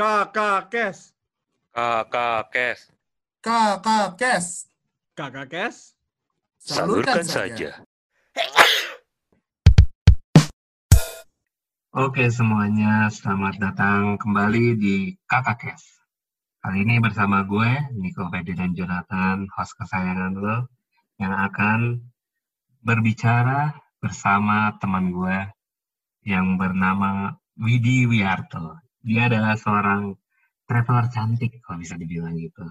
Kakak Kes. Kakak Kes. Kakak Kes. Kakak Kes. Salurkan saja. Oke semuanya, selamat datang kembali di Kakak Kes. Kali ini bersama gue, Nico Ferdinand Jonathan, host kesayangan lo, yang akan berbicara bersama teman gue yang bernama Widi Wiarto. Dia adalah seorang traveler cantik, kalau bisa dibilang gitu.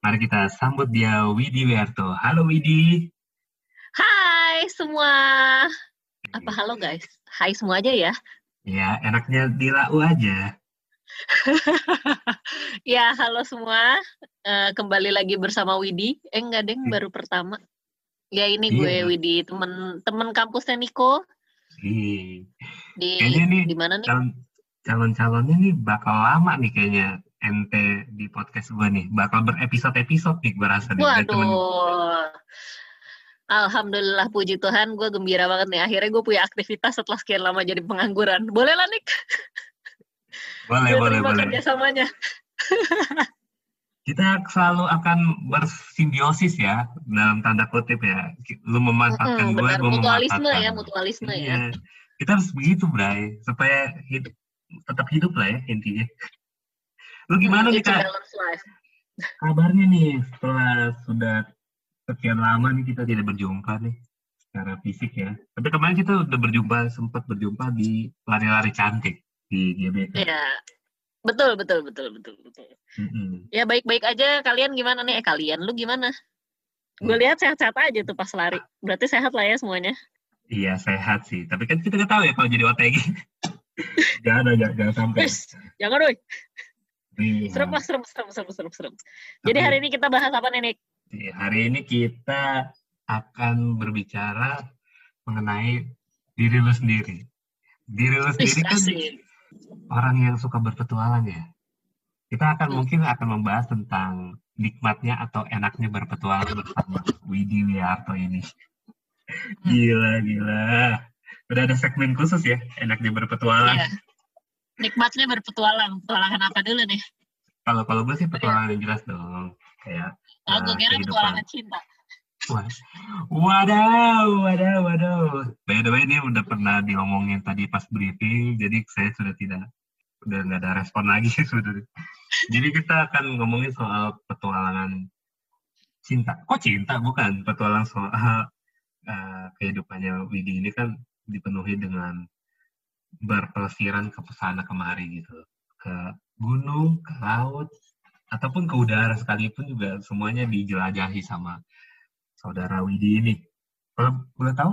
Mari kita sambut dia, Widi Wiarto. Halo Widi. Hai semua. Apa halo guys? Hai semua aja ya. Ya, enaknya di lau aja. ya, halo semua. Uh, kembali lagi bersama Widi. Eh enggak, Deng, baru pertama. Ya ini gue Iya. Widi, temen temen kampusnya Niko Ih, di nih di mana nih? calon calon-calonnya nih bakal lama nih kayaknya ente di podcast gue nih. Bakal berepisode-episode nih gue rasa nih. Waduh. Alhamdulillah puji Tuhan, gue gembira banget nih. Akhirnya gue punya aktivitas setelah sekian lama jadi pengangguran. Boleh lah, Nik? Boleh, boleh, boleh. kerjasamanya. Kita selalu akan bersimbiosis ya, dalam tanda kutip ya. Lu memanfaatkan Mm-mm, gue, gue Mutualisme memanfaatkan. ya, mutualisme ya. Iya. Kita harus begitu, Bray. Supaya hidup, tetap hidup lah ya intinya. Lu gimana Hmm, nih, Kak? Kabarnya nih, setelah sudah sekian lama nih kita tidak berjumpa nih secara fisik ya. Tapi kemarin kita udah berjumpa, sempat berjumpa di lari-lari cantik di GBK. Iya. Betul, betul, betul, betul, betul. Mm-mm. Ya baik-baik aja. Kalian gimana nih? Eh kalian, lu gimana? Gue lihat sehat-sehat aja tuh pas lari. Berarti sehat lah ya semuanya. Iya sehat sih, tapi kan kita nggak tahu ya kalau jadi OTG. Jangan, jangan, jangan sampai. Wis, jangan doi. Iya. Serem lah, serem, serem, serem, serem, serem. Jadi hari ini kita bahas apa nih, Nick? Iya, Hari ini kita akan berbicara mengenai diri lu sendiri. Diri lu sendiri kan asik. orang yang suka berpetualang ya. Kita akan Hmm. mungkin akan membahas tentang nikmatnya atau enaknya berpetualang bersama Widi Wiarto ini. Hmm. Gila, gila. Udah ada segmen khusus ya, enaknya berpetualang. Iya. Nikmatnya berpetualang. Petualangan apa dulu nih? Kalau kalau gue sih petualangan yang jelas dong. Kayak Oh, gue Nah, kira kehidupan. petualangan cinta. Wah. Wadaw, wadaw, wadaw. By the way ini udah pernah diomongin tadi pas briefing, jadi saya sudah tidak udah nggak ada respon lagi sudah. Jadi kita akan ngomongin soal petualangan cinta. Kok cinta bukan? Petualang soal eh, kehidupannya Widi ini kan dipenuhi dengan berpelesiran ke sana kemari gitu, ke gunung, ke laut, ataupun ke udara sekalipun juga semuanya dijelajahi sama saudara Widi ini. Kalau boleh tahu,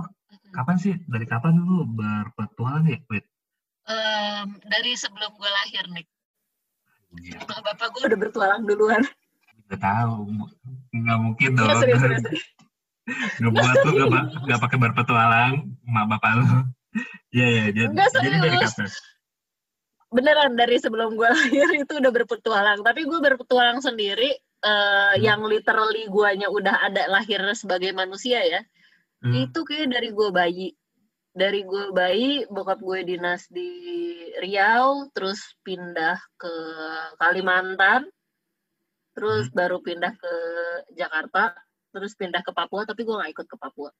kapan sih, dari kapan lu berpetualang ya, Wid? Em, dari sebelum gue lahir, Nick. Ya, Bapak gue udah bertualang duluan. udah tahu, nggak mungkin dong. Serius, serius. Ngebuat lu nggak ba- nggak pakai berpetualang, mak bapak lu. Iya, iya, jadi, dari kapan? Beneran dari sebelum gue lahir itu udah berpetualang. Tapi gue berpetualang sendiri eh, yang literally guanya udah ada lahir sebagai manusia ya. Hmm, Itu kayak dari gue bayi. Dari gue bayi, bokap gue dinas di Riau, terus pindah ke Kalimantan, terus baru pindah ke Jakarta, terus pindah ke Papua, tapi gue gak ikut ke Papua.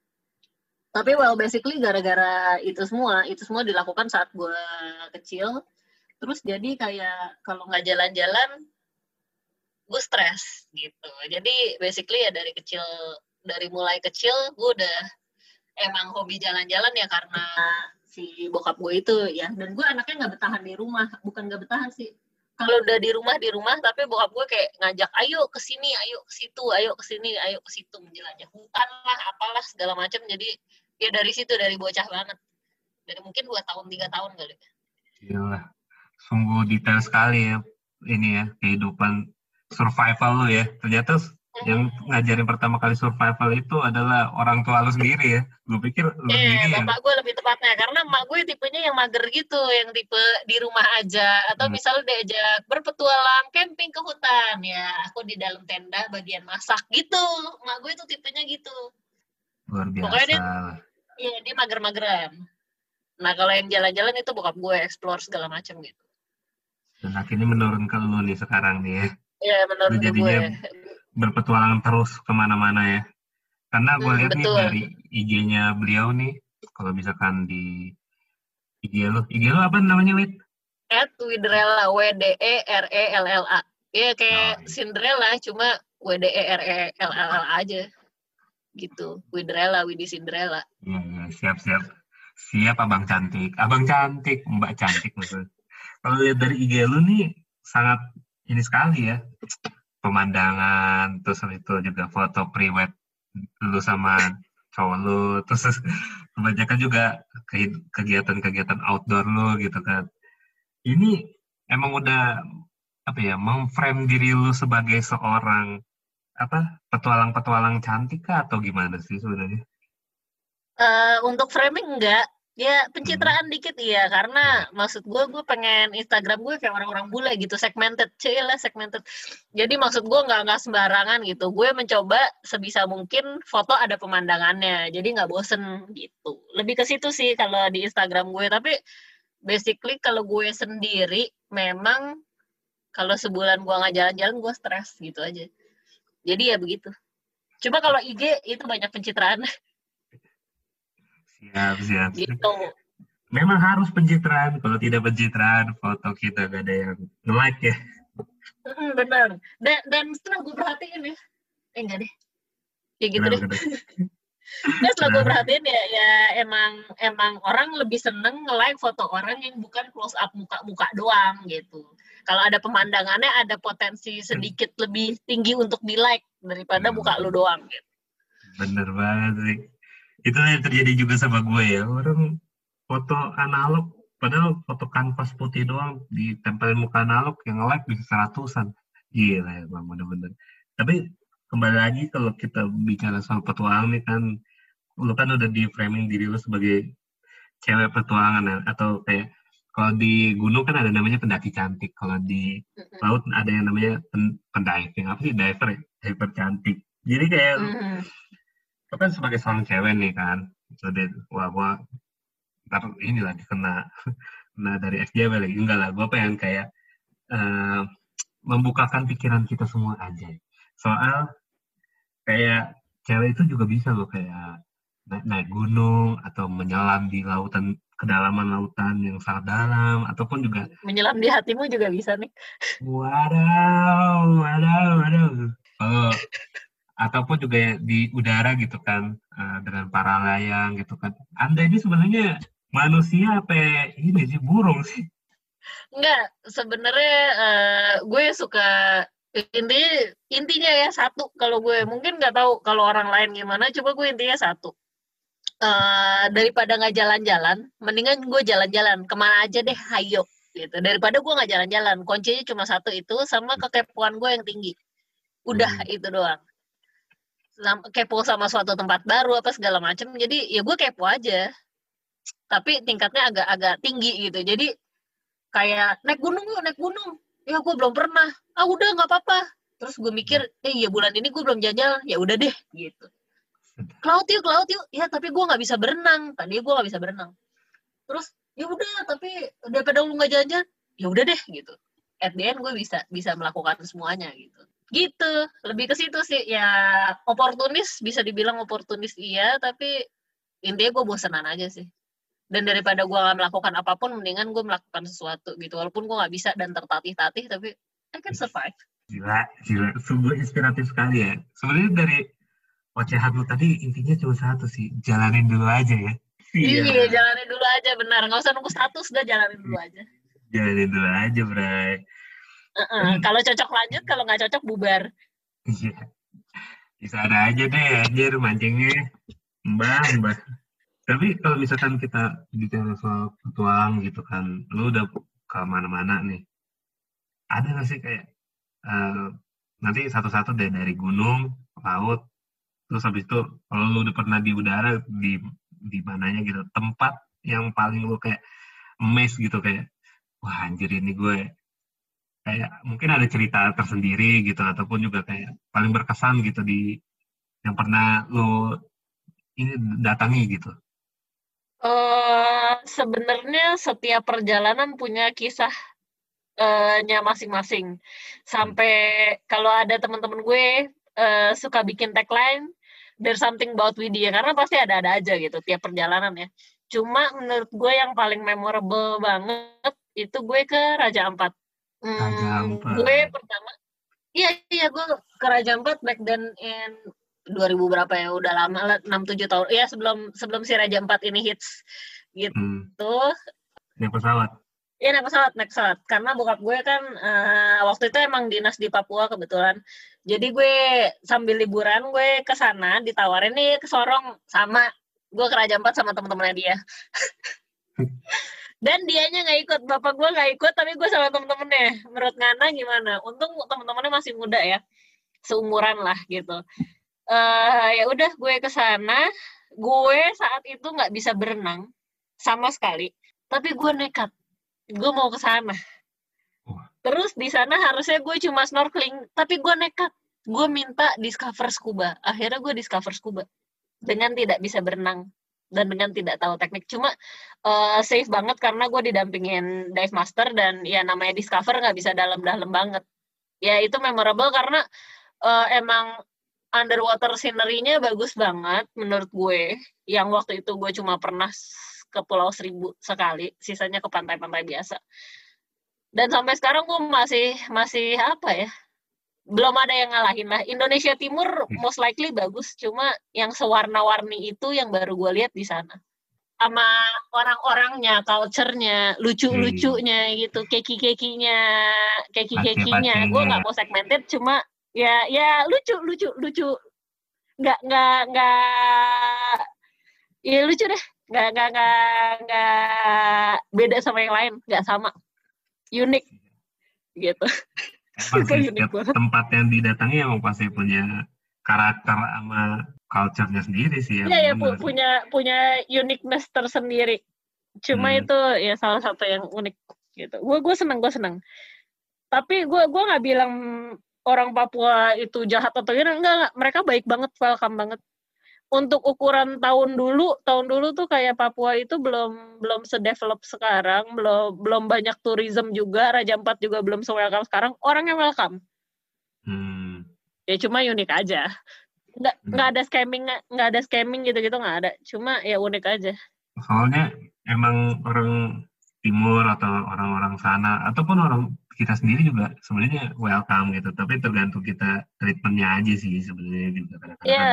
Tapi well, basically gara-gara itu semua, itu semua dilakukan saat gue kecil. Terus jadi kayak kalau nggak jalan-jalan, gue stres gitu. Jadi basically ya dari kecil, dari mulai kecil gue udah emang hobi jalan-jalan ya karena si bokap gue itu ya. Dan gue anaknya nggak bertahan di rumah, bukan nggak bertahan sih. Kalau udah di rumah di rumah, tapi bokap gue kayak ngajak, ayo ke sini, ayo ke situ, ayo ke sini, ayo ke situ menjelajah hutan lah, apalah segala macam. Jadi ya dari situ dari bocah banget. Dari mungkin dua tahun tiga tahun kali. Gila. Sungguh detail sekali ya, ini ya, kehidupan survival lu ya. Ternyata yang ngajarin pertama kali survival itu adalah orang tua lu sendiri ya. Gue pikir lu Eh, sendiri yang bapak gue lebih tepatnya karena emak gue tipenya yang mager gitu, yang tipe di rumah aja atau Hmm. misalnya diajak berpetualang camping ke hutan ya, aku di dalam tenda bagian masak gitu. Emak gue tuh tipenya gitu. luar Pokoknya dia- biasa. Iya, dia mager-mageran. Nah, kalau yang jalan-jalan itu bokap gue explore segala macam gitu. Dan akhirnya menurun ke lu nih sekarang nih ya. Ya menurut Lu gue. Berpetualang terus ke mana-mana ya. Karena gue Hmm, lihat nih dari IG-nya beliau nih, kalau misalkan di IG lu, IG lu apa namanya, Wit? At Widrella W D E R E L L A. Iya kayak Oh, iya. Cinderella cuma W D E R E L L A aja. Gitu. Widrella, Widi Cinderella. Iya, iya, siap, siap. Siap, abang cantik. Abang cantik, mbak cantik maksudnya. Kalau lihat dari IG lu nih, sangat ini sekali ya. Pemandangan, terus itu juga foto priwet lu sama cowok lu, terus kebanyakan juga ke- kegiatan-kegiatan outdoor lu gitu kan. Ini emang udah apa ya, memframe diri lu sebagai seorang apa petualang-petualang cantik kah atau gimana sih sebenarnya? Eh untuk framing enggak, ya pencitraan dikit iya. Karena maksud gue gue pengen Instagram gue kayak orang-orang bule gitu segmented. Lah segmented. Jadi maksud gue nggak nggak sembarangan gitu. Gue mencoba sebisa mungkin foto ada pemandangannya. Jadi nggak bosen gitu. Lebih ke situ sih kalau di Instagram gue tapi basically kalau gue sendiri memang kalau sebulan gue nggak jalan-jalan gue stres gitu aja. Jadi ya begitu. Coba kalau IG itu banyak pencitraan Siap, siap. gitu Memang harus pencitraan. Kalau tidak pencitraan, foto kita gak ada yang nge-like ya. Benar. Dan, dan setelah gue perhatiin ya, eh enggak deh, kayak gitu deh. Kenapa, kenapa? Nah, setelah gue perhatiin ya, ya emang emang orang lebih seneng nge-like foto orang yang bukan close up muka-muka doang gitu. Kalau ada pemandangannya ada potensi sedikit lebih tinggi untuk di like daripada Hmm. muka lu doang. Gitu. Bener banget sih. Itu yang terjadi juga sama gue ya. Orang foto analog, padahal foto kanvas putih doang, ditempelin muka analog, yang nge-like bisa seratusan. Gila ya, Bang, bener-bener. Tapi kembali lagi kalau kita bicara soal petualang nih kan, lu kan udah di framing diri lu sebagai cewek petualangan ya, atau kayak kalau di gunung kan ada namanya pendaki cantik, kalau di laut ada yang namanya pen, pendiving apa sih diver ya? diver cantik jadi kayak Mhm. Lu kan sebagai seorang cewek nih kan jadi wah gua ntar inilah dikena kena dari FJB lagi enggak lah gua pengen kayak eh, membukakan pikiran kita semua aja soal kayak cewek itu juga bisa loh kayak naik, naik gunung atau menyelam di lautan kedalaman lautan yang sangat dalam ataupun juga Menyelam di hatimu juga bisa nih. Wadaw, wadaw, wadaw. Oh, ataupun juga di udara gitu kan, eh, dengan para layang gitu kan. Anda ini sebenarnya manusia apa ini sih burung sih? Enggak, sebenarnya eh, gue suka intinya intinya ya satu kalau gue mungkin nggak tahu kalau orang lain gimana coba gue intinya satu Eh, daripada nggak jalan-jalan mendingan gue jalan-jalan ke mana aja deh hayo gitu daripada gue nggak jalan-jalan kuncinya cuma satu itu sama kekepoan gue yang tinggi udah Hmm. itu doang kepo sama suatu tempat baru apa segala macam jadi ya gue kepo aja. Tapi tingkatnya agak-agak tinggi gitu. Jadi kayak naik gunung yuk naik gunung. Ya gue belum pernah. Ah udah nggak apa-apa. Terus gue mikir eh ya bulan ini gue belum jalan ya udah deh gitu. Laut yuk laut yuk. Ya tapi gue nggak bisa berenang. Tadi gue nggak bisa berenang. Terus ya udah tapi daripada lu nggak jalan-jalan ya udah deh gitu. At the end gue bisa bisa melakukan semuanya gitu gitu. Lebih ke situ sih. Ya oportunis bisa dibilang oportunis iya tapi intinya gue bosenan aja sih. Dan daripada gue nggak melakukan apa pun mendingan gue melakukan sesuatu gitu. Walaupun gue nggak bisa dan tertatih-tatih tapi I can survive. Gila, gila. Sungguh inspiratif sekali ya. Sebenarnya dari ocehan lu tadi intinya cuma satu sih, jalanin dulu aja ya. iya jalanin dulu aja benar. Nggak usah nunggu status udah jalanin dulu aja. Jalanin dulu aja, Bray. Kalau cocok lanjut kalau nggak cocok bubar. Bisa ada aja deh anjir mancingnya. Mbah, mbah. Tapi kalau misalkan kita bicara soal petualang gitu kan, lu udah ke mana-mana nih. Ada nggak sih kayak eh, nanti satu-satu deh dari gunung, laut, terus habis itu kalau lu udah pernah di udara di di mananya gitu, tempat yang paling lu kayak emes gitu kayak wah anjir ini gue kayak mungkin ada cerita tersendiri gitu ataupun juga kayak paling berkesan gitu di yang pernah lo ini datangi gitu. eh sebenarnya setiap perjalanan punya kisah eh, nya masing-masing. Sampai kalau ada teman-teman gue eh, suka bikin tagline there's something about Widya karena pasti ada-ada aja gitu tiap perjalanan ya. Cuma menurut gue yang paling memorable banget itu gue ke Raja Ampat. Hmm. Gue pertama, iya iya gue ke Raja Ampat back then in 2000 berapa ya udah lama lah 6-7 tahun ya sebelum sebelum si Raja Ampat ini hits gitu Hmm. Naik pesawat. Iya naik pesawat, naik pesawat. Karena bokap gue kan eh, waktu itu emang dinas di Papua kebetulan. Jadi gue sambil liburan gue ke sana ditawarin nih ke Sorong sama gue ke Raja Ampat sama temen-temennya dia. Dan dianya nggak ikut, bapak gue nggak ikut, tapi gue sama temen-temennya. Menurut Ngana gimana? Untung temen-temennya masih muda ya, seumuran lah gitu. eh ya udah gue ke sana, gue saat itu nggak bisa berenang sama sekali, tapi gue nekat gue mau ke sana. Terus di sana harusnya gue cuma snorkeling, tapi gue nekat. Gue minta discover scuba. Akhirnya gue discover scuba dengan tidak bisa berenang dan dengan tidak tahu teknik. Cuma eh, safe banget karena gue didampingin dive master dan ya namanya discover nggak bisa dalam-dalam banget. Ya itu memorable karena eh, emang underwater scenery-nya bagus banget menurut gue. Yang waktu itu gue cuma pernah ke Pulau Seribu sekali, sisanya ke pantai-pantai biasa. Dan sampai sekarang gue masih masih apa ya? Belum ada yang ngalahin lah. Indonesia Timur most likely bagus, cuma yang sewarna-warni itu yang baru gue lihat di sana. Sama orang-orangnya, culture-nya, lucu-lucunya gitu, keki-kekinya, keki-kekinya. Gue nggak mau segmented, cuma ya ya lucu, lucu, lucu. Nggak nggak nggak ya lucu deh nggak nggak nggak nggak beda sama yang lain nggak sama unik gitu Unik setiap tempat yang didatangi emang pasti punya karakter sama culture-nya sendiri sih ya. Iya ya sih. punya punya uniqueness tersendiri. Cuma Hmm. itu ya salah satu yang unik gitu. Gue gue seneng gue seneng. Tapi gue gue nggak bilang orang Papua itu jahat atau gimana. Enggak, enggak mereka baik banget welcome banget untuk ukuran tahun dulu tahun dulu tuh kayak Papua itu belum belum sedevelop sekarang belum belum banyak tourism juga Raja Ampat juga belum se welcome sekarang orangnya welcome Hmm. ya cuma unik aja nggak Hmm. nggak ada scamming nggak ada scamming gitu gitu nggak ada cuma ya unik aja Soalnya emang orang timur atau orang-orang sana ataupun orang kita sendiri juga sebenarnya welcome gitu. Tapi tergantung kita treatmentnya aja sih sebenarnya juga kadang-kadang. Iya,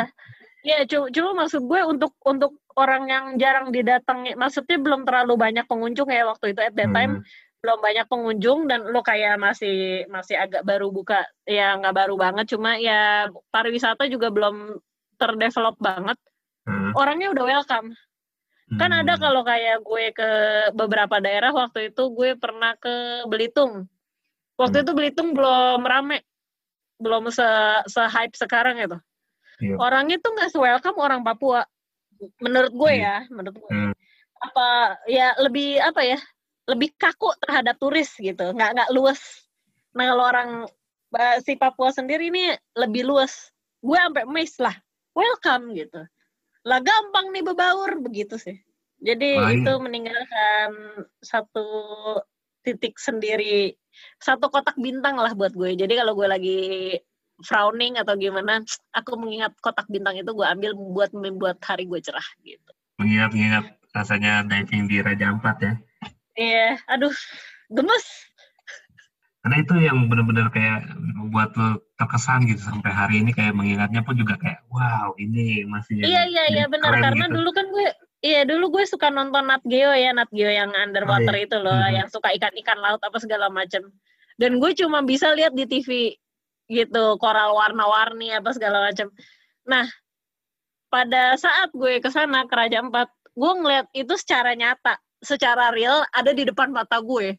ya cuma, cuma maksud gue untuk untuk orang yang jarang didatangi, maksudnya belum terlalu banyak pengunjung ya waktu itu at that time Hmm. belum banyak pengunjung dan lo kayak masih masih agak baru buka, ya nggak baru banget, cuma ya pariwisata juga belum terdevelop banget. Hmm. Orangnya udah welcome. Kan ada Hmm. kalau kayak gue ke beberapa daerah waktu itu gue pernah ke Belitung. Waktu Hmm. itu Belitung belum rame, belum se se hype sekarang itu. Iya. Orangnya tuh nggak se-welcome orang Papua. Menurut gue Iya. ya, menurut gue. Hmm. Apa ya lebih apa ya? Lebih kaku terhadap turis gitu, nggak nggak luas. Nah kalau orang ba- si Papua sendiri ini lebih luas. Gue sampai amazed lah, welcome gitu. Lah gampang nih bebaur begitu sih. Jadi Wah, iya. itu meninggalkan satu titik sendiri, satu kotak bintang lah buat gue. Jadi kalau gue lagi frowning atau gimana, aku mengingat kotak bintang itu gue ambil buat membuat hari gue cerah gitu. Mengingat-ingat rasanya diving di Raja Ampat ya. Iya, aduh, gemes. Karena itu yang benar-benar kayak membuat lo terkesan gitu sampai hari ini kayak mengingatnya pun juga kayak wow ini masih Iya iya iya benar karena gitu. dulu kan gue iya dulu gue suka nonton Nat Geo ya Nat Geo yang underwater Oh, iya. itu loh Mhm. yang suka ikan-ikan laut apa segala macam. Dan gue cuma bisa lihat di TV gitu koral warna-warni apa segala macam. Nah, pada saat gue ke sana ke Raja Ampat, gue ngeliat itu secara nyata, secara real ada di depan mata gue.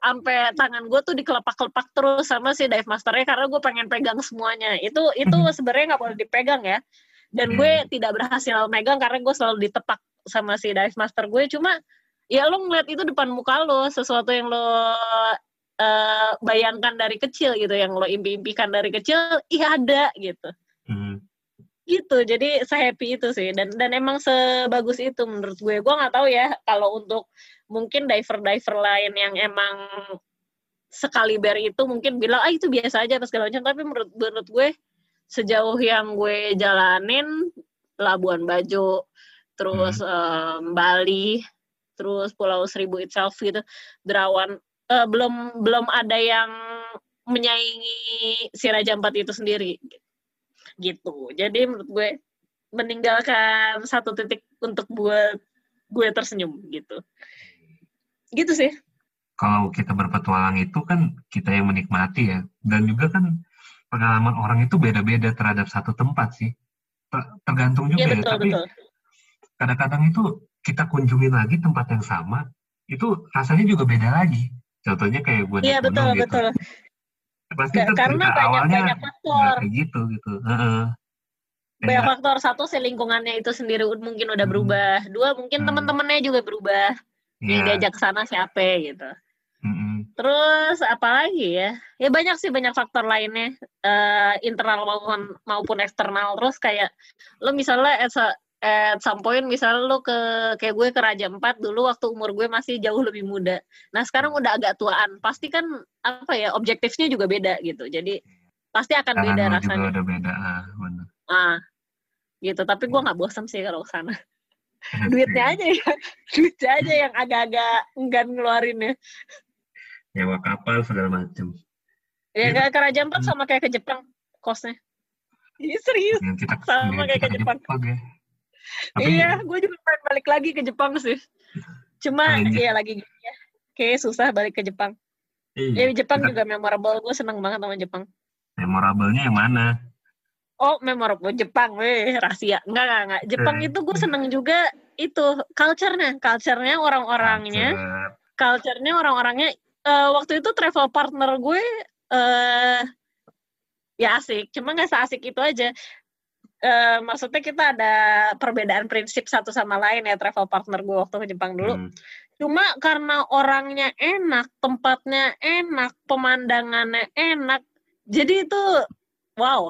Sampai tangan gue tuh dikelepak-kelepak terus sama si dive masternya karena gue pengen pegang semuanya. Itu itu Mhm. sebenarnya nggak boleh dipegang ya. Dan Hmm. gue tidak berhasil megang karena gue selalu ditepak sama si dive master gue. Cuma ya lo ngeliat itu depan muka lo, sesuatu yang lo eh, bayangkan dari kecil gitu, yang lo impi-impikan dari kecil, iya ada gitu Hmm. gitu jadi sehappy itu sih dan dan emang sebagus itu menurut gue gue nggak tahu ya kalau untuk mungkin diver diver lain yang emang sekaliber itu mungkin bilang ah itu biasa aja pas segala macam tapi menurut menurut gue sejauh yang gue jalanin Labuan Bajo terus em, Bali terus Pulau Seribu itself gitu. Derawan eh, belum belum ada yang menyaingi si Raja Ampat itu sendiri. Gitu. Jadi menurut gue meninggalkan satu titik untuk buat gue tersenyum gitu. Gitu sih. Kalau kita berpetualang itu kan kita yang menikmati ya. Dan juga kan pengalaman orang itu beda-beda terhadap satu tempat sih. Ter- tergantung juga iya ya. betul tapi betul kadang-kadang itu kita kunjungi lagi tempat yang sama itu rasanya juga beda lagi. Contohnya kayak gue iya betul gitu. betul. Pasti Ka- kan karena banyak awalnya banyak faktor. kayak gitu gitu. Heeh. banyak Kayak, faktor. Satu si lingkungannya itu sendiri mungkin udah Hmm. berubah. Dua mungkin Hmm. teman-temannya juga berubah. Yang ya, diajak sana siapa gitu. Mm-mm. terus apalagi ya? Ya banyak sih banyak faktor lainnya. Eh, internal maupun maupun eksternal. Terus kayak lo misalnya sa- at some point misalnya lo ke kayak gue ke Raja Empat dulu waktu umur gue masih jauh lebih muda. Nah sekarang udah agak tuaan. Pasti kan apa ya objektifnya juga beda gitu. Jadi pasti akan Cara beda lu juga rasanya. udah beda ah, bener. ah gitu. Tapi gue nggak bosan sih kalau ke sana. Iya duitnya aja ya. Duitnya aja yang agak-agak enggan ngeluarinnya. Nyewa kapal segala macem. Ya Iya. kayak ke Raja Ampat sama kayak ke Jepang kosnya. Iya serius. Yang kita Sama yang kayak kita ke Jepang. ya. tapi iya gue juga pengen balik lagi ke Jepang sih. Cuma ya lagi gini ya kayak susah balik ke Jepang. Iya, ya Jepang juga memorable gue seneng banget sama Jepang. Memorable-nya yang mana? Oh memorable Jepang weh rahasia. Enggak enggak enggak Jepang Hmm. itu gue seneng juga itu culture-nya. Culture-nya orang-orangnya. Culture-nya orang-orangnya. Eh, waktu itu travel partner gue eh ya asik. Cuma nggak seasik itu aja Eh, maksudnya kita ada perbedaan prinsip satu sama lain ya travel partner gue waktu ke Jepang dulu. Hmm. cuma karena orangnya enak tempatnya enak pemandangannya enak jadi itu wow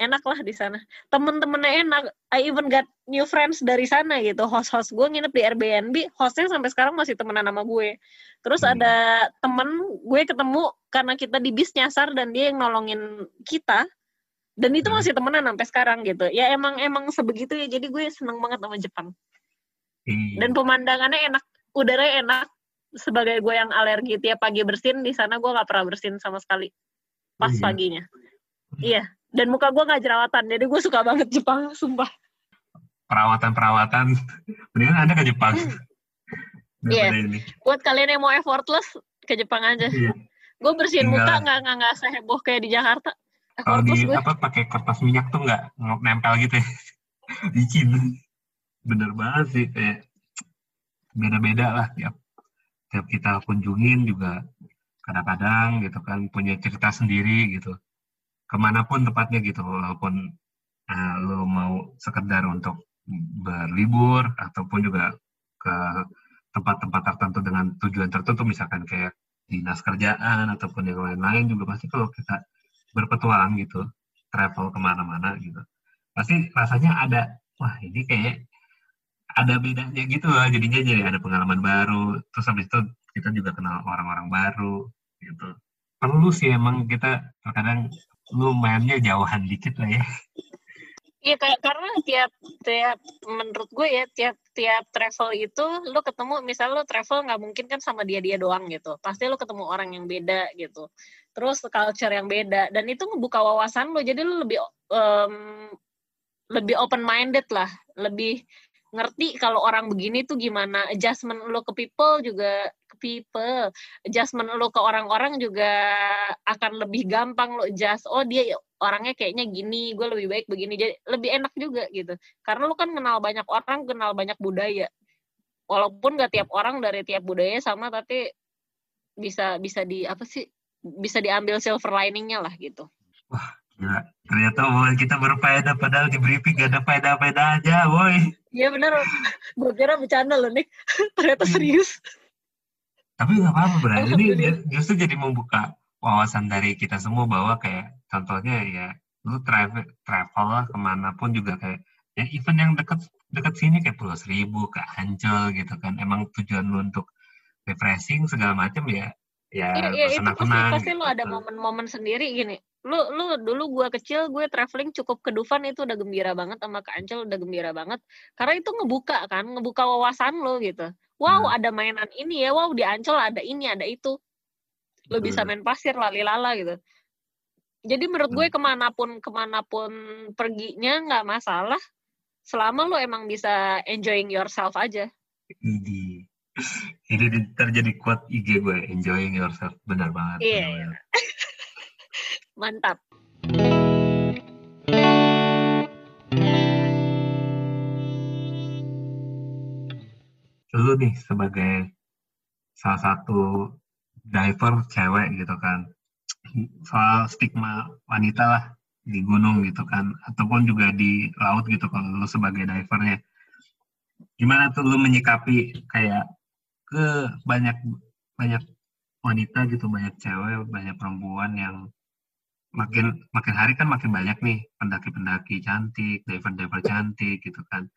enak lah di sana. Temen-temennya enak. I even got new friends dari sana gitu. Host-host gue nginep di Airbnb hostnya sampai sekarang masih temenan sama gue. Terus Hmm. ada temen gue ketemu karena kita di bis nyasar dan dia yang nolongin kita dan itu Hmm. masih temenan sampai sekarang gitu. Ya emang emang sebegitu ya. Jadi gue seneng banget sama Jepang. Iya. dan pemandangannya enak. Udaranya enak. Sebagai gue yang alergi tiap pagi bersin di sana gue nggak pernah bersin sama sekali. Pas Iya. paginya. Iya. Dan muka gue nggak jerawatan. Jadi gue suka banget Jepang sumpah. Perawatan-perawatan. Mendingan anda ke Jepang. Iya. ini. Buat kalian yang mau effortless ke Jepang aja. Iya. gue bersihin Tinggal- muka nggak nggak nggak seheboh kayak di Jakarta kalau di gue apa pakai kertas minyak tuh nggak nempel gitu ya. Licin bener banget sih kayak beda-beda lah tiap tiap kita kunjungin juga kadang-kadang gitu kan punya cerita sendiri gitu. Ke mana pun tempatnya gitu walaupun eh, lo mau sekedar untuk berlibur ataupun juga ke tempat-tempat tertentu dengan tujuan tertentu misalkan kayak dinas kerjaan ataupun yang lain-lain juga pasti kalau kita berpetualang gitu travel ke mana-mana gitu. Pasti rasanya ada wah ini kayak ada bedanya gitu lah jadinya jadi ada pengalaman baru. Terus habis itu kita juga kenal orang-orang baru gitu. Perlu sih emang kita terkadang lu mainnya jauhan dikit lah ya Iya karena tiap tiap menurut gue ya tiap tiap travel itu lu ketemu misal lu travel nggak mungkin kan sama dia dia doang gitu. Pasti lu ketemu orang yang beda gitu. Terus culture yang beda. Dan itu ngebuka wawasan lu. Jadi lu lebih em, lebih open minded lah. Lebih ngerti kalau orang begini tuh gimana. Adjustment lu ke people juga ke people. Adjustment lu ke orang-orang juga akan lebih gampang lu adjust. Oh dia orangnya kayaknya gini gue lebih baik begini. Jadi lebih enak juga gitu. Karena lu kan kenal banyak orang kenal banyak budaya. Walaupun gak tiap orang dari tiap budaya sama tapi bisa bisa di apa sih bisa diambil silver liningnya lah gitu. Gila. ternyata omongan kita berfaedah padahal di briefing gak ada faedah-faedah aja woi. Iya bener. Gue kira bercanda loh nih ternyata serius. Tapi nggak apa-apa Bra. ini justru jadi membuka wawasan dari kita semua bahwa kayak contohnya ya lu travel travel lah ke mana pun juga kayak ya event yang deket deket sini kayak Pulau Seribu ke Ancol gitu kan emang tujuan lu untuk refreshing segala macam ya ya Iya, iya itu pasti pasti lu ada gitu. momen-momen sendiri gini. Lu lu dulu gua kecil gue traveling cukup ke Dufan itu udah gembira banget sama ke Ancol udah gembira banget. Karena itu ngebuka kan, ngebuka wawasan lo gitu. Wow, Hmm. ada mainan ini ya. Wow, di Ancol ada ini, ada itu. Lo bisa Hmm. main pasir lali-lala gitu. Jadi menurut gue Hmm. ke mana pun ke mana pun perginya nggak masalah. Selama lo emang bisa enjoying yourself aja. Ini, ini di- terjadi quote IG gue, enjoying yourself. Benar banget. Iya, banget. Mantap. Lu nih sebagai salah satu diver cewek gitu kan, soal stigma wanita lah di gunung gitu kan, ataupun juga di laut gitu kalau lu sebagai divernya. Gimana tuh lu menyikapi kayak ke banyak banyak wanita gitu, banyak cewek, banyak perempuan yang makin makin hari kan makin banyak nih pendaki-pendaki cantik, diver-diver cantik gitu kan.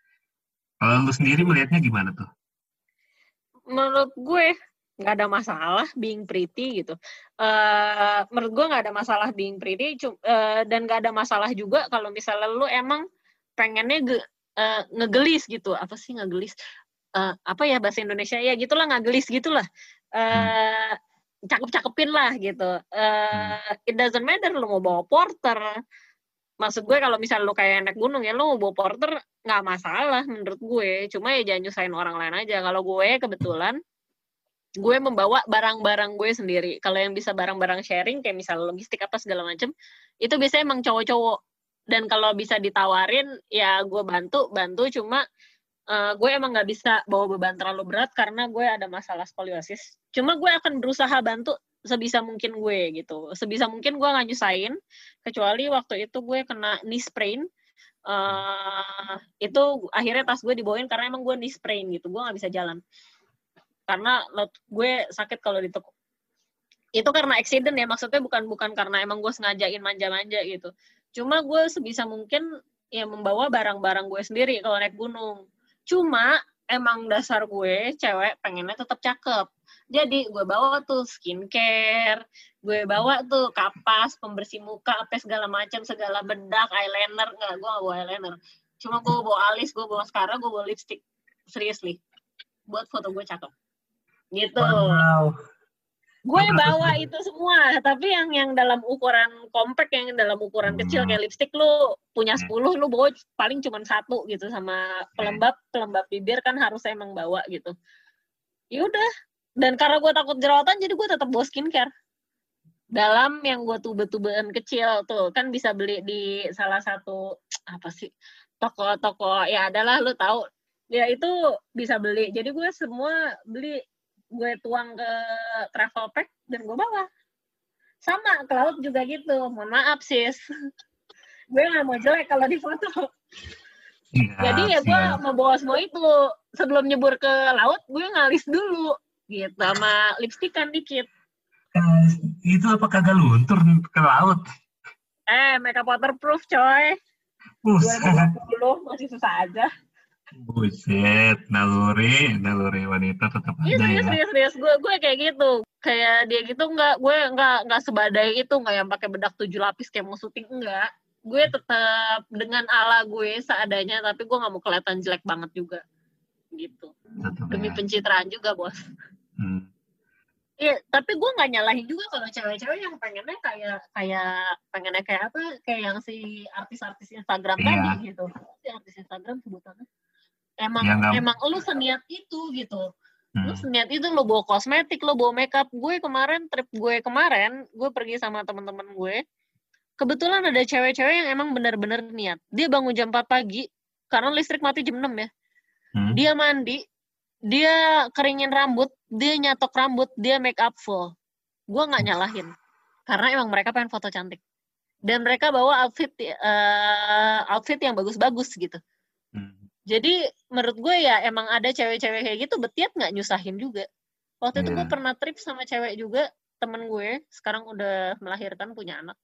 Kalau lu sendiri melihatnya gimana tuh? menurut gue nggak ada masalah being pretty gitu. eh menurut gue nggak ada masalah being pretty, eh, dan nggak ada masalah juga kalau misalnya lu emang pengennya ge- eh, ngegelis gitu. Apa sih ngegelis? Eh, apa ya bahasa Indonesia ya gitulah ngegelis gitulah. eh cakep-cakepin lah gitu. eh it doesn't matter lu mau bawa porter. Maksud gue kalau misalnya lu kayak naik gunung ya lu mau bawa porter nggak masalah menurut gue. Cuma ya jangan nyusahin orang lain aja. Kalau gue kebetulan gue membawa barang-barang gue sendiri. Kalau yang bisa barang-barang sharing kayak misalnya logistik apa segala macem, itu biasanya emang cowok-cowok. Dan kalau bisa ditawarin, ya gue bantu, bantu. Cuma eh, gue emang nggak bisa bawa beban terlalu berat karena gue ada masalah skoliosis. Cuma gue akan berusaha bantu sebisa mungkin gue gitu. Sebisa mungkin gue nggak nyusahin. Kecuali waktu itu gue kena knee sprain. eh itu akhirnya tas gue dibawain karena emang gue knee sprain gitu. Gue nggak bisa jalan karena lot gue sakit kalau ditekuk. Itu karena accident ya maksudnya bukan bukan karena emang gue sengajain manja-manja gitu. Cuma gue sebisa mungkin ya membawa barang-barang gue sendiri kalau naik gunung. Cuma emang dasar gue cewek pengennya tetap cakep. Jadi gue bawa tuh skincare gue bawa tuh kapas pembersih muka apa segala macam segala bedak eyeliner. Nggak gue gak bawa eyeliner. Cuma gue bawa alis gue bawa mascara gue bawa lipstick. Seriously. Buat foto gue cakep gitu. Wow. gue bawa itu semua tapi yang yang dalam ukuran compact yang dalam ukuran kecil kayak lipstick lu punya Hmm. 10 lu bawa paling cuma satu gitu sama pelembab pelembab bibir kan harus emang bawa gitu. Yaudah dan karena gue takut jerawatan jadi gue tetap bawa skincare. Dalam yang gue tube-tubean kecil tuh kan bisa beli di salah satu apa sih toko-toko ya adalah lu tahu. Ya itu bisa beli. Jadi gue semua beli gue tuang ke travel pack dan gue bawa. Sama ke laut juga gitu. Mohon maaf sis. Gue nggak mau jelek kalau di foto. Siap, jadi ya gue mau bawa semua itu. Sebelum nyebur ke laut gue ngalis dulu. Gitu sama lipstikan dikit. Eh, itu apa kagak luntur ke laut? eh makeup waterproof coy. Buset, 2020 masih susah aja buset, naluri, naluri wanita tetap Iya ada serius ya. serius serius. Gue gue kayak gitu. Kayak dia gitu nggak gue nggak nggak sebadai itu nggak yang pakai bedak tujuh lapis kayak mau syuting enggak gue tetap dengan ala gue seadanya tapi gue nggak mau kelihatan jelek banget juga. Gitu. Tetap demi ya. pencitraan juga bos. Hmm. Iya tapi gue nggak nyalahin juga kalau cewek-cewek yang pengennya kayak kayak pengennya kayak apa? Kayak yang si artis-artis Instagram Iya. tadi gitu. Si artis Instagram sebutannya emang Ya, emang lu seniat itu gitu. Hmm. lu seniat itu lo bawa kosmetik lo bawa makeup. Gue kemarin trip gue kemarin gue pergi sama teman-teman gue. Kebetulan ada cewek-cewek yang emang benar-benar niat. Dia bangun jam 4 pagi karena listrik mati jam 6 ya. Hmm. dia mandi dia keringin rambut dia nyatok rambut dia make up full. Gue nggak nyalahin karena emang mereka pengen foto cantik. Dan mereka bawa outfit eh, outfit yang bagus-bagus gitu. Jadi menurut gue ya emang ada cewek-cewek kayak gitu betiat nggak nyusahin juga. Waktu itu gue Iya. pernah trip sama cewek juga temen gue sekarang udah melahirkan punya anak.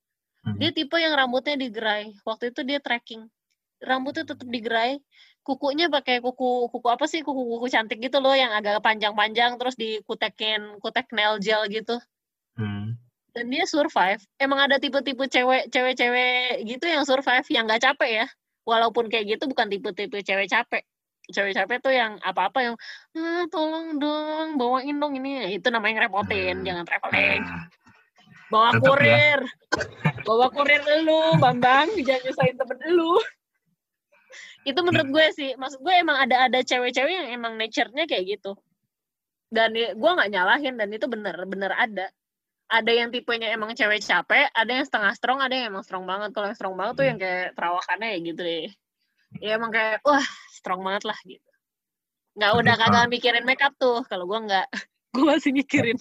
Hmm. Dia tipe yang rambutnya digerai. Waktu itu dia trekking. Rambutnya tetap digerai. Kukunya pakai kuku kuku apa sih kuku-kuku cantik gitu loh yang agak panjang-panjang terus dikutekin kutek nail gel gitu. Hmm. dan dia survive. Emang ada tipe-tipe cewek, cewek-cewek gitu yang survive yang nggak capek ya. Walaupun kayak gitu bukan tipe-tipe cewek capek. Cewek capek tuh yang apa-apa yang ah, tolong dong bawain dong ini itu namanya ngerepotin, Hmm. jangan traveling. Nah, Bawa tetep ya. kurir. Bawa kurir lu, Bambang, jangan nyusahin temen lu. itu menurut gue sih, maksud gue emang ada ada cewek-cewek yang emang nature-nya kayak gitu. Dan gue nggak nyalahin dan itu bener, bener ada. Ada yang tipenya emang cewek capek, ada yang setengah strong, ada yang emang strong banget. Kalau yang strong banget tuh Hmm. yang kayak perawakannya ya gitu deh. Ya emang kayak, wah strong banget lah gitu. Nggak Tapi udah kagak mikirin make up tuh. Kalau gue nggak, gue masih mikirin.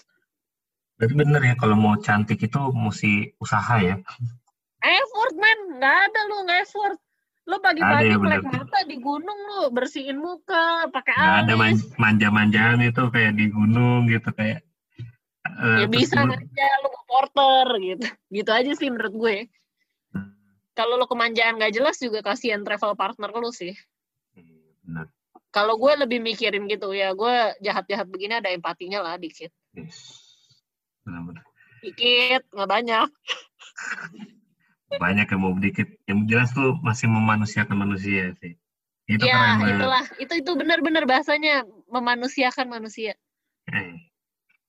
berarti bener ya kalau mau cantik itu mesti usaha ya. effort man nggak ada lu nggak effort lu pagi-pagi ya, melek mata di gunung lu bersihin muka pakai Nggak ada man- alis manja-manjaan itu kayak di gunung gitu kayak. Eh, ya bisa aja lu porter gitu. Gitu aja sih menurut gue. Hmm, kalau lu kemanjaan nggak jelas juga kasihan travel partner lu sih. Kalau gue lebih mikirin gitu ya gue jahat-jahat begini ada empatinya lah dikit. Yes. Benar-benar. dikit nggak banyak. Banyak yang mau dikit. Yang jelas tuh masih memanusiakan manusia sih. Itu ya itulah. Itu itu benar-benar bahasanya memanusiakan manusia. Eh,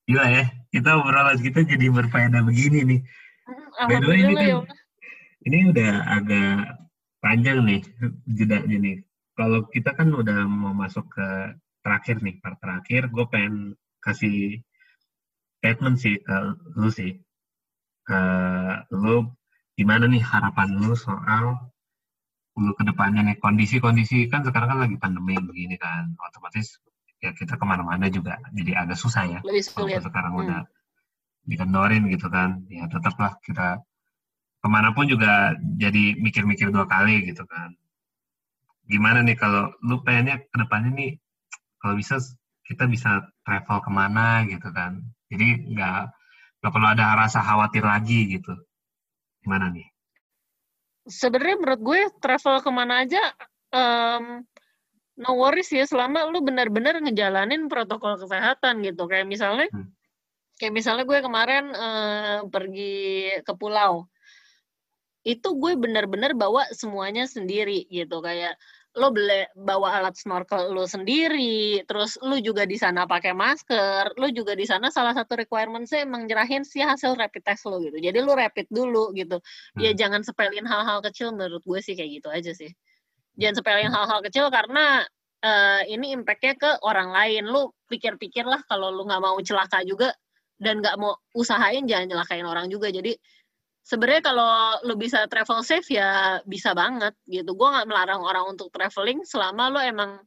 Gila ya, kita obrolan kita jadi berfaedah begini nih. Hmm, By the way, ini ya kan ini udah agak panjang nih jeda nih. Kalau kita kan udah mau masuk ke terakhir nih, part terakhir, gue pengen kasih statement sih ke lu sih. Ke lu gimana nih harapan lu soal lu ke depannya nih kondisi-kondisi kan sekarang kan lagi pandemi begini kan otomatis ya kita ke mana-mana juga jadi agak susah ya. Lebih sulit. Sekarang Hmm. udah dikendorin gitu kan. Ya tetaplah kita ke mana pun juga jadi mikir-mikir dua kali gitu kan. Gimana nih kalau lu pengennya ke depannya nih kalau bisa kita bisa travel ke mana gitu kan. Jadi nggak nggak perlu ada rasa khawatir lagi gitu. Gimana nih? Sebenarnya menurut gue travel ke mana aja em, no worries ya selama lu benar-benar ngejalanin protokol kesehatan gitu. Kayak misalnya Hmm. kayak misalnya gue kemarin eh, pergi ke pulau. Itu gue benar-benar bawa semuanya sendiri gitu. Kayak lo beli bawa alat snorkel lo sendiri terus lu juga di sana pakai masker lu juga di sana salah satu requirement saya emang nyerahin sih hasil rapid test lo gitu. Jadi lu rapid dulu gitu. Ya Hmm. jangan sepelin hal-hal kecil menurut gue sih kayak gitu aja sih jangan sepelin hal-hal kecil karena eh, ini impactnya ke orang lain. Lu pikir-pikir lah kalau lu nggak mau celaka juga dan nggak mau usahain jangan nyelakain orang juga. Jadi sebenarnya kalau lu bisa travel safe ya bisa banget gitu. Gue nggak melarang orang untuk traveling selama lu emang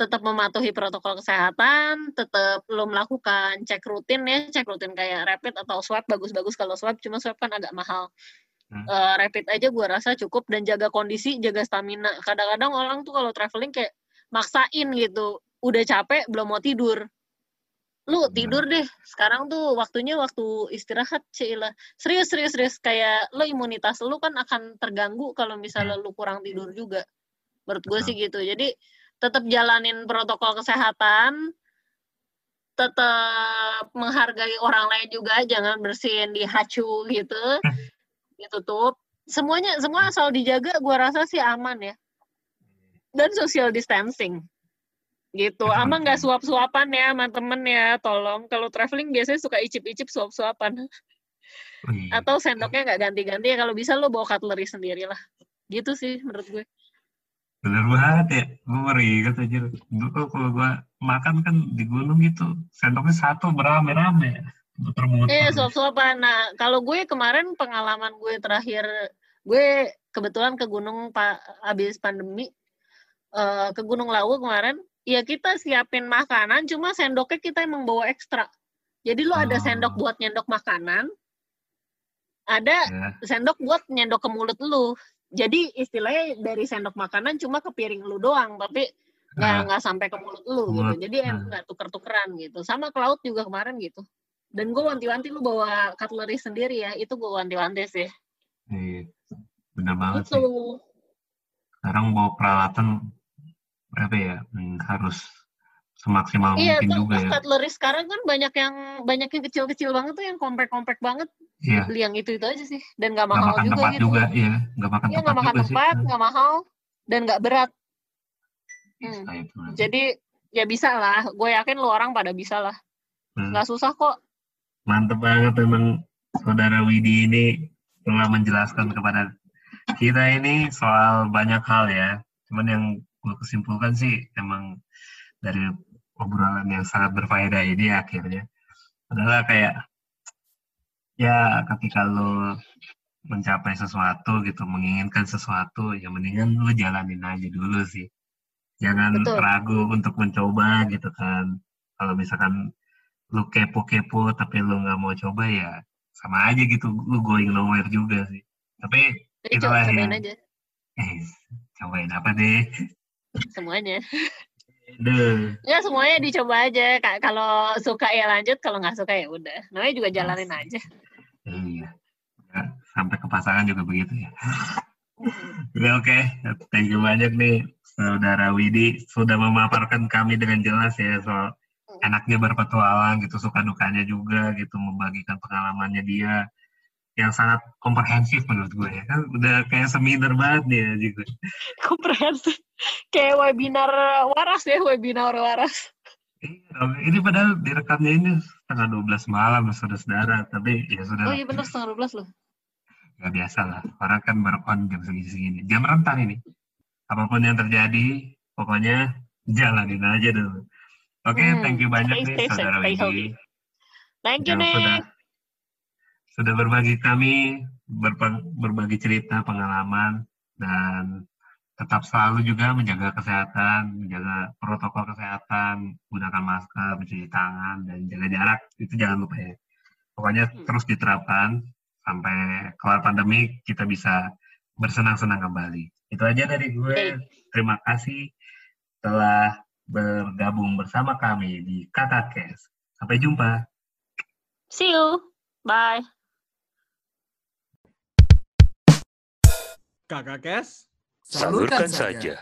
tetap mematuhi protokol kesehatan, tetap lo melakukan cek rutin ya, cek rutin kayak rapid atau swab bagus-bagus kalau swab. Cuma swab kan agak mahal. Hmm. Eh, rapid aja gua rasa cukup dan jaga kondisi, jaga stamina. Kadang-kadang orang tuh kalau traveling kayak maksain gitu, udah capek belum mau tidur. Lu tidur deh. Sekarang tuh waktunya waktu istirahat, Cila. Serius, serius, serius. Kayak lo imunitas lu kan akan terganggu kalau misalnya lu kurang tidur juga. Menurut gue sih gitu. Jadi tetap jalanin protokol kesehatan, tetap menghargai orang lain juga, jangan bersihin di hacu gitu, ditutup. Semuanya, semua asal dijaga, gua rasa sih aman ya. Dan social distancing, gitu. Itu Aman nggak penting. suap-suapan ya sama temen ya, tolong. Kalau traveling biasanya suka icip-icip suap-suapan. Oh, iya. Atau sendoknya nggak ganti-ganti ya, kalau bisa lo bawa cutlery sendiri lah. Gitu sih menurut gue. Bener banget ya, gue ngeri kata aja. Dulu kalau gue makan kan di gunung gitu, sendoknya satu berame-rame. Muter-muter. Iya, suap-suapan. Nah, kalau gue kemarin pengalaman gue terakhir, gue kebetulan ke gunung pak habis pandemi, eh, ke Gunung Lawu kemarin. Ya kita siapin makanan, cuma sendoknya kita emang bawa ekstra. Jadi lu ada sendok buat nyendok makanan, ada Ya. sendok buat nyendok ke mulut lu. Jadi istilahnya dari sendok makanan cuma ke piring lu doang, tapi nggak Ah. nggak sampai ke mulut lu gitu. Jadi ah. nggak tuker-tukeran gitu. Sama ke laut juga kemarin gitu. Dan gue wanti-wanti lu bawa cutlery sendiri ya, itu gue wanti-wanti sih. Iya. Bener banget Itu. sih. Sekarang bawa peralatan apa ya hmm, harus semaksimal Iya, mungkin tuh juga ya. cutlery sekarang kan banyak yang banyak yang kecil-kecil banget tuh yang compact-compact banget. Iya. Beli yang itu itu aja sih dan nggak Nggak mahal makan juga tempat gitu. juga, iya. Nggak makan Iya tempat nggak makan juga sih. tempat, nggak mahal dan nggak berat. Hmm. Nah, itu. Jadi ya bisa lah. Gue yakin lu orang pada bisa lah. Hmm. Nggak susah kok. Mantep banget memang saudara Widi ini telah menjelaskan kepada kita ini soal banyak hal ya. Cuman yang gue kesimpulkan sih emang dari obrolan yang sangat berfaedah ini akhirnya adalah kayak ya ketika lo mencapai sesuatu gitu, menginginkan sesuatu, ya mendingan lo jalanin aja dulu sih. Jangan Betul. ragu untuk mencoba gitu kan. Kalau misalkan lu kepo-kepo tapi lu nggak mau coba ya sama aja gitu lu going nowhere juga sih. Tapi Jadi Itulah coba cobain yang- aja. Eh cobain apa deh? Semuanya. deh Ya semuanya dicoba aja. Kalau suka ya lanjut, kalau nggak suka ya udah. Namanya juga jalanin aja. iya. Ya, sampai ke pasangan juga begitu ya. Udah, oke. Thank you banyak nih saudara Widi. Sudah memaparkan kami dengan jelas ya soal enaknya berpetualang gitu suka dukanya juga gitu membagikan pengalamannya dia yang sangat komprehensif menurut gue ya. Kan udah kayak seminar banget nih ya juga Komprehensif. Kayak webinar waras ya, webinar waras. Iya, ini padahal direkamnya ini setengah 12 malam saudara-saudara. Tapi ya sudah Oh iya bener setengah 12 loh. nggak biasa lah. Orang kan baru on jam segini-segini. Jam rentan ini. Apa pun yang terjadi pokoknya jalanin aja dulu oke Hmm, thank you banyak stay nih saudara Widi healthy. Thank you, yang sudah sudah berbagi kami berpeng- berbagi cerita pengalaman dan tetap selalu juga menjaga kesehatan menjaga protokol kesehatan gunakan masker mencuci tangan dan jaga jarak itu jangan lupa ya. Pokoknya Hmm. terus diterapkan sampai kelar pandemi kita bisa bersenang-senang kembali. Itu aja dari gue. Terima kasih telah bergabung bersama kami di Kakak Kes sampai jumpa See you. Bye. Kakak Kes. Salurkan saja.